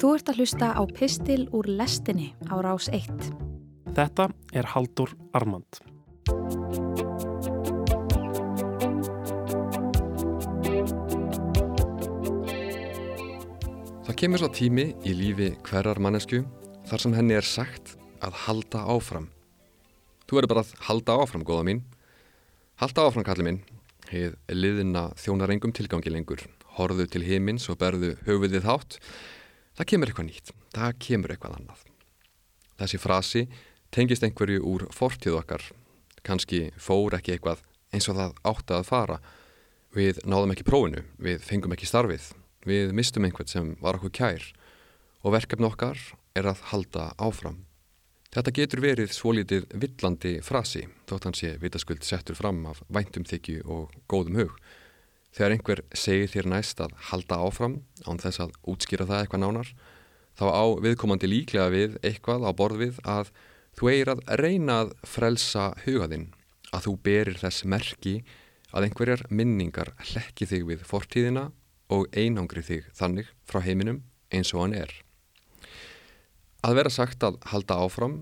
Þú ert að hlusta á Pistil úr lestinni á rás 1. Þetta er Haldur Armand. Það kemur svo tími í lífi hverjar mannesku þar sem henni er sagt að halda áfram. Þú verður bara að halda áfram, góða mín. Halda áfram, kalli minn. Heið liðina þjónar engum tilgangi lengur. Horðu til himins og berðu höfuðið hátt. Það kemur eitthvað nýtt. Það kemur eitthvað annað. Þessi frasi tengist einhverju úr fortíð okkar. Kanski fór ekki eitthvað eins og það átti að fara. Við náðum ekki prófinu. Við fengum ekki starfið. Við mistum einhvern sem var okkur kær. Og verkefni okkar er að halda áfram. Þetta getur verið svolítið villandi frasi, þótt hann sé vitaskuld settur fram af væntum þykju og góðum hug. Þegar einhver segir þér næst að halda áfram, án þess að útskýra það eitthvað nánar, þá á viðkomandi líklega við eitthvað á borð við að þú eigir að reyna að frelsa hugaðinn, að þú berir þess merki að einhverjar minningar hlekki þig við fortíðina og einangri þig þannig frá heiminum eins og hann er. Að vera sagt að halda áfram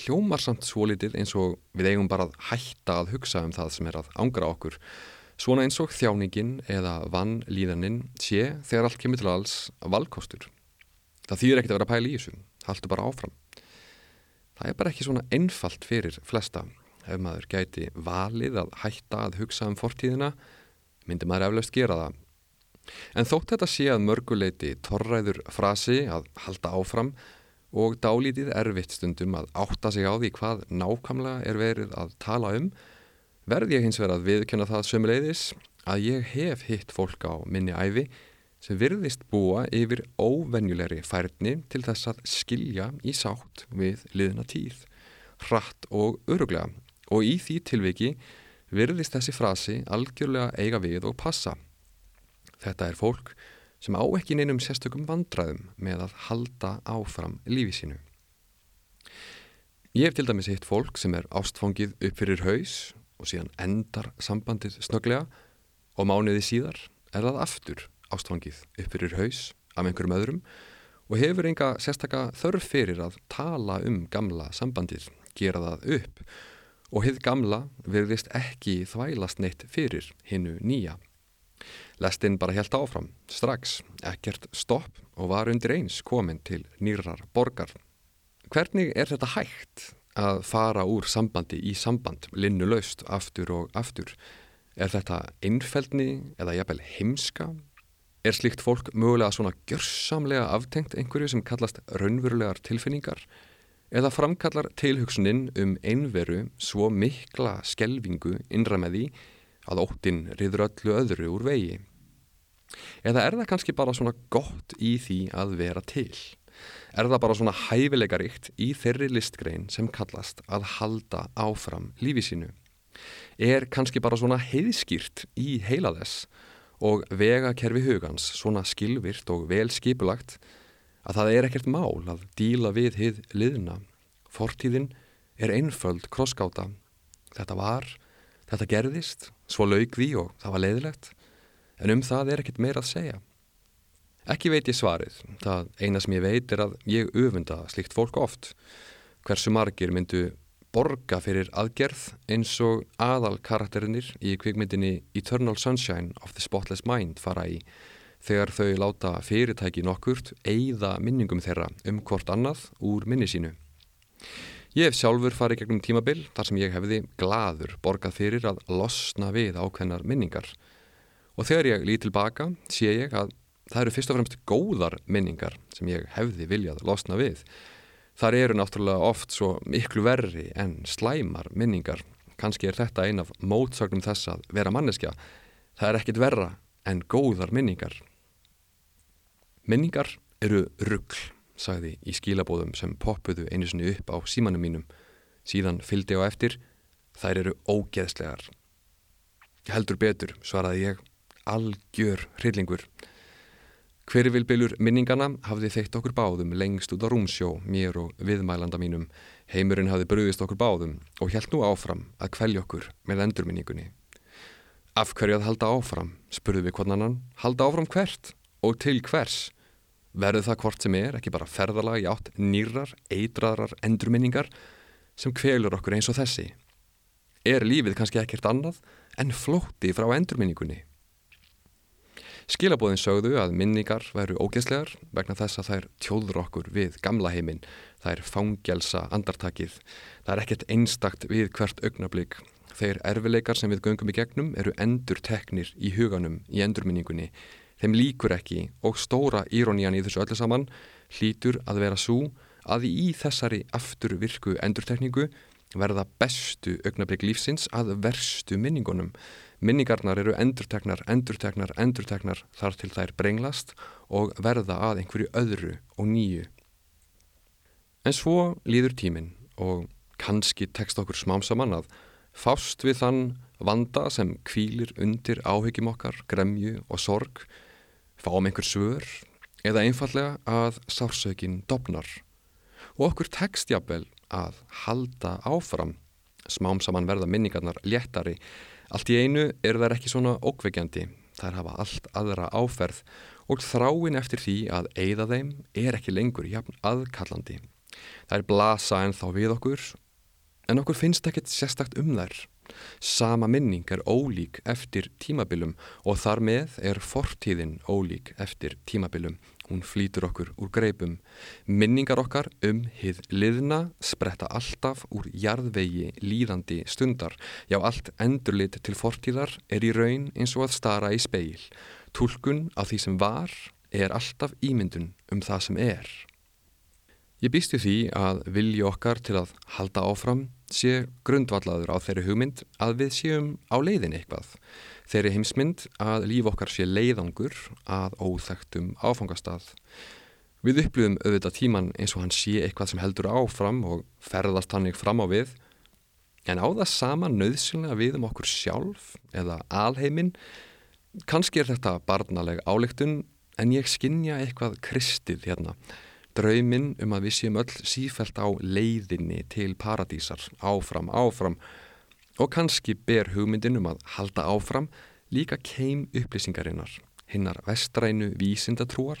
hljómar samt svolítið eins og við eigum bara að hætta að hugsa um það sem er að ángra okkur. Svona eins og þjáningin eða vann líðaninn sé þegar allt kemur til alls valkostur. Það þýr ekkert að vera pæli í þessu, haldu bara áfram. Það er bara ekki svona einfalt fyrir flesta. Ef maður gæti valið að hætta að hugsa um fortíðina, myndi maður eflaust gera það. En þótt þetta sé að mörguleiti torræður frasi að halda áfram, og dálítið erfitt stundum að átta sig á því hvað nákvæmlega er verið að tala um verð ég hins verið að viðkjöna það sömuleiðis að ég hef hitt fólk á minni æfi sem virðist búa yfir óvenjulegri færni til þess að skilja í sátt við liðna tíð, hratt og öruglega og í því tilviki virðist þessi frasi algjörlega eiga við og passa. Þetta er fólk sem á ekki neinum sérstökum vandraðum með að halda áfram lífi sínu. Ég hef til dæmis hitt fólk sem er ástfangið upp fyrir haus og síðan endar sambandið snöglega og mánuði síðar er það aftur ástfangið upp fyrir haus af einhverjum öðrum og hefur enga sérstaka þörf fyrir að tala um gamla sambandið, gera það upp og hið gamla verðist ekki þvælast neitt fyrir hinnu nýja. Lestinn bara helt áfram, strax, ekkert stopp og var undir eins komin til nýrar borgar. Hvernig er þetta hægt að fara úr sambandi í samband, linnu laust, aftur og aftur? Er þetta einfeldni eða jafnvel heimska? Er slíkt fólk mögulega svona gjörsamlega aftengt einhverju sem kallast raunverulegar tilfinningar? Eða framkallar tilhugsuninn um einveru svo mikla skelvingu því að óttinn riður öllu öðru úr vegi? Eða er það kannski bara svona gott í því að vera til? Er það bara svona hæfilegaríkt í þeirri listgrein sem kallast að halda áfram lífi sínu? Er kannski bara svona heiðskýrt í heila þess og vegakerfi hugans svona skilvirt og vel skipulagt að það er ekkert mál að díla við hið liðna. Fortíðin er einföld krosskáta. Þetta var, þetta gerðist, svo laug því og það var leiðilegt en um það er ekkert meira að segja. Ekki veit ég svarið, það eina sem ég veit er að ég öfunda slikt fólk oft. Hversu margir myndu borga fyrir aðgerð eins og aðal karakterinir í kvikmyndinni Eternal Sunshine of the Spotless Mind fara í þegar þau láta fyrirtæki nokkurt eigða minningum þeirra um hvort annað úr minni sínu. Ég hef sjálfur farið gegnum tímabil þar sem ég hefði gladur borgað fyrir að losna við ákveðnar minningar og þegar ég lít tilbaka sé ég að það eru fyrst og fremst góðar minningar sem ég hefði viljað losna við. Þar eru náttúrulega oft svo miklu verri en slæmar minningar. Kanski er þetta ein af mótsögnum þess að vera manneskja. Það er ekkit verra en góðar minningar. Minningar eru ruggl, sagði í skílabóðum sem poppuðu einu sinni upp á símanum mínum. Síðan fylgdi á eftir, þær eru ógeðslegar. Heldur betur, svaraði ég algjör hryllingur. Hverjvilbylur minningana hafði þeitt okkur báðum lengst út á rúmsjó, mér og viðmælanda mínum. Heimurinn hafði bröðist okkur báðum og held nú áfram að kvelja okkur með endurminningunni. Af hverju að halda áfram, spurðu við annan, halda áfram hvert og til hvers? Verður það hvort sem er ekki bara ferðalag í átt nýrar, eitraðrar endurminningar sem kvelur okkur eins og þessi? Er lífið kannski ekkert annað en flótti frá endurminningunni? Skilabóðin sögðu að minningar væru ógeðslegar vegna þess að þær tjóður okkur við gamla heiminn, þær fangelsa andartakið. Það er ekkert einstakt við hvert augnablík. Þeir erfileikar sem við göngum í gegnum eru endur teknir í huganum í endurminningunni. Þeim líkur ekki og stóra írónían í þessu öllu saman hlýtur að vera svo að í þessari aftur virku endurtekningu verða bestu augnablík lífsins að verstu minningunum. Minningarnar eru endurtegnar, endurtegnar, endurtegnar þar til þær brenglast og verða að einhverju öðru og nýju. En svo líður tíminn og kannski tekst okkur smámsamann að fást við þann vanda sem kvílir undir áhyggjum okkar, gremju og sorg, fáum einhver svör eða einfallega að sársökin dopnar. Og okkur tekst jafnvel að halda áfram. Smámsamann verða minningarnar léttari Allt í einu eru þær ekki svona ókveikjandi, þær hafa allt aðra áferð og þráin eftir því að eigða þeim er ekki lengur jafn aðkallandi. Þær blasa en þá við okkur, en okkur finnst ekkert sérstakt um þær. Sama minning er ólík eftir tímabilum og þar með er fortíðin ólík eftir tímabilum. Hún flýtur okkur úr greipum. Minningar okkar um hið liðna spretta alltaf úr jarðvegi líðandi stundar. Já, allt endurlit til fortíðar er í raun eins og að stara í speil. Tulkun af því sem var er alltaf ímyndun um það sem er. Ég býstu því að vilji okkar til að halda áfram sé grundvallaður á þeirri hugmynd að við séum á leiðin eitthvað þeirri heimsmynd að líf okkar sé leiðangur að óþægtum áfangastað. Við upplöfum auðvitað tíman eins og hann sé eitthvað sem heldur áfram og ferðast hann ykkur fram á við, en á það sama nöðsynlega við um okkur sjálf eða alheimin, kannski er þetta barnaleg álegtun en ég skinnja eitthvað kristið hérna. Drauminn um að við séum öll sífælt á leiðinni til paradísar, áfram, áfram, Og kannski ber hugmyndin um að halda áfram líka keim upplýsingarinnar, hinnar vestrænu vísindatrúar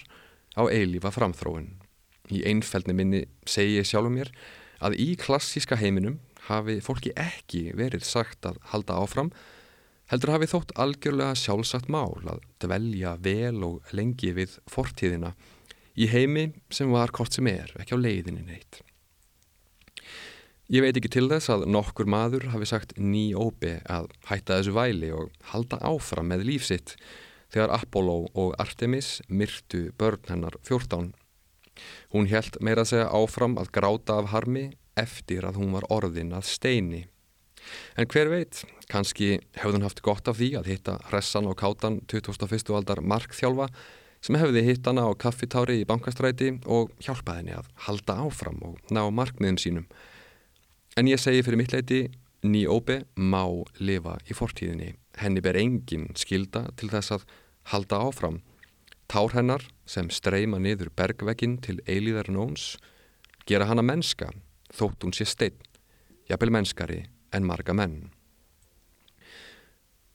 á eilífa framþróun. Í einfældni minni segi ég sjálf um mér að í klassíska heiminum hafi fólki ekki verið sagt að halda áfram, heldur hafi þótt algjörlega sjálfsagt mál að dvelja vel og lengi við fortíðina í heimi sem var kort sem er, ekki á leiðinni neitt. Ég veit ekki til þess að nokkur maður hafi sagt ný óbi að hætta þessu væli og halda áfram með lífsitt þegar Apollo og Artemis myrtu börn hennar 14. Hún held meira að segja áfram að gráta af harmi eftir að hún var orðin að steini. En hver veit, kannski hefðun haft gott af því að hitta hressan og kátan 2001. aldar markþjálfa sem hefði hitt hana á kaffitári í bankastræti og hjálpaði henni að halda áfram og ná markmiðum sínum. En ég segi fyrir mitt leiti, Niobe má lifa í fortíðinni. Henni ber engin skilda til þess að halda áfram. Tár hennar sem streyma niður bergveginn til eilíðar nóns gera hana mennska þótt hún sé stein, jafnvel mennskari en marga menn.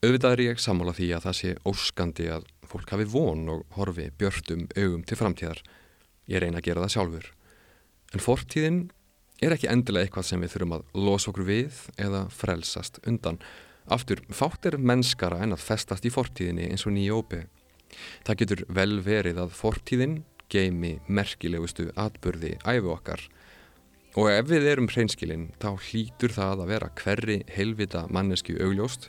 Auðvitað er ég sammála því að það sé óskandi að fólk hafi von og horfi björtum augum til framtíðar. Ég reyna að gera það sjálfur. En fortíðin er ekki endilega eitthvað sem við þurfum að losa okkur við eða frelsast undan. Aftur, fátt er mennskara en að festast í fortíðinni eins og nýja ópi. Það getur vel verið að fortíðin geimi merkilegustu atbyrði æfu okkar. Og ef við erum hreinskilinn, þá hlýtur það að vera hverri heilvita mannesku augljóst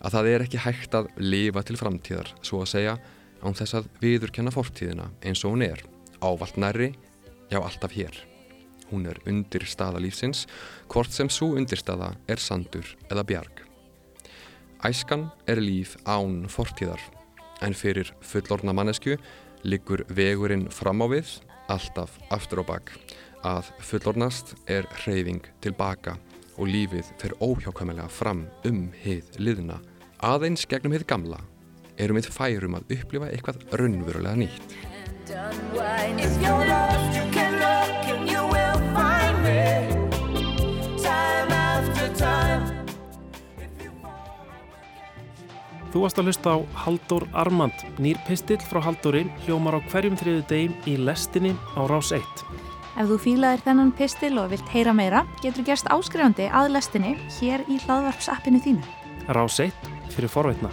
að það er ekki hægt að lifa til framtíðar, svo að segja, án þess að viðurkenna fortíðina eins og hún er, ávalt nærri, já alltaf hér. Hún er undirstaða lífsins, hvort sem svo undirstaða er sandur eða bjarg. Æskan er líf án fortíðar, en fyrir fullorna mannesku liggur vegurinn fram á við, alltaf aftur á bakk. Að fullornast er hreyfing tilbaka og lífið fer óhjákvæmlega fram um hið liðna. Aðeins gegnum hið gamla erum við færum að upplifa eitthvað raunverulega nýtt. Þú varst að hlusta á Haldur Armand. Nýr pistill frá Halduri hljómar á hverjum þriðu degim í lestinni á rás 1. Ef þú fílaðir þennan pistil og vilt heyra meira, getur gerst áskrifandi að lestinni hér í hlaðvarpsappinu þínu. 1 fyrir forveitna.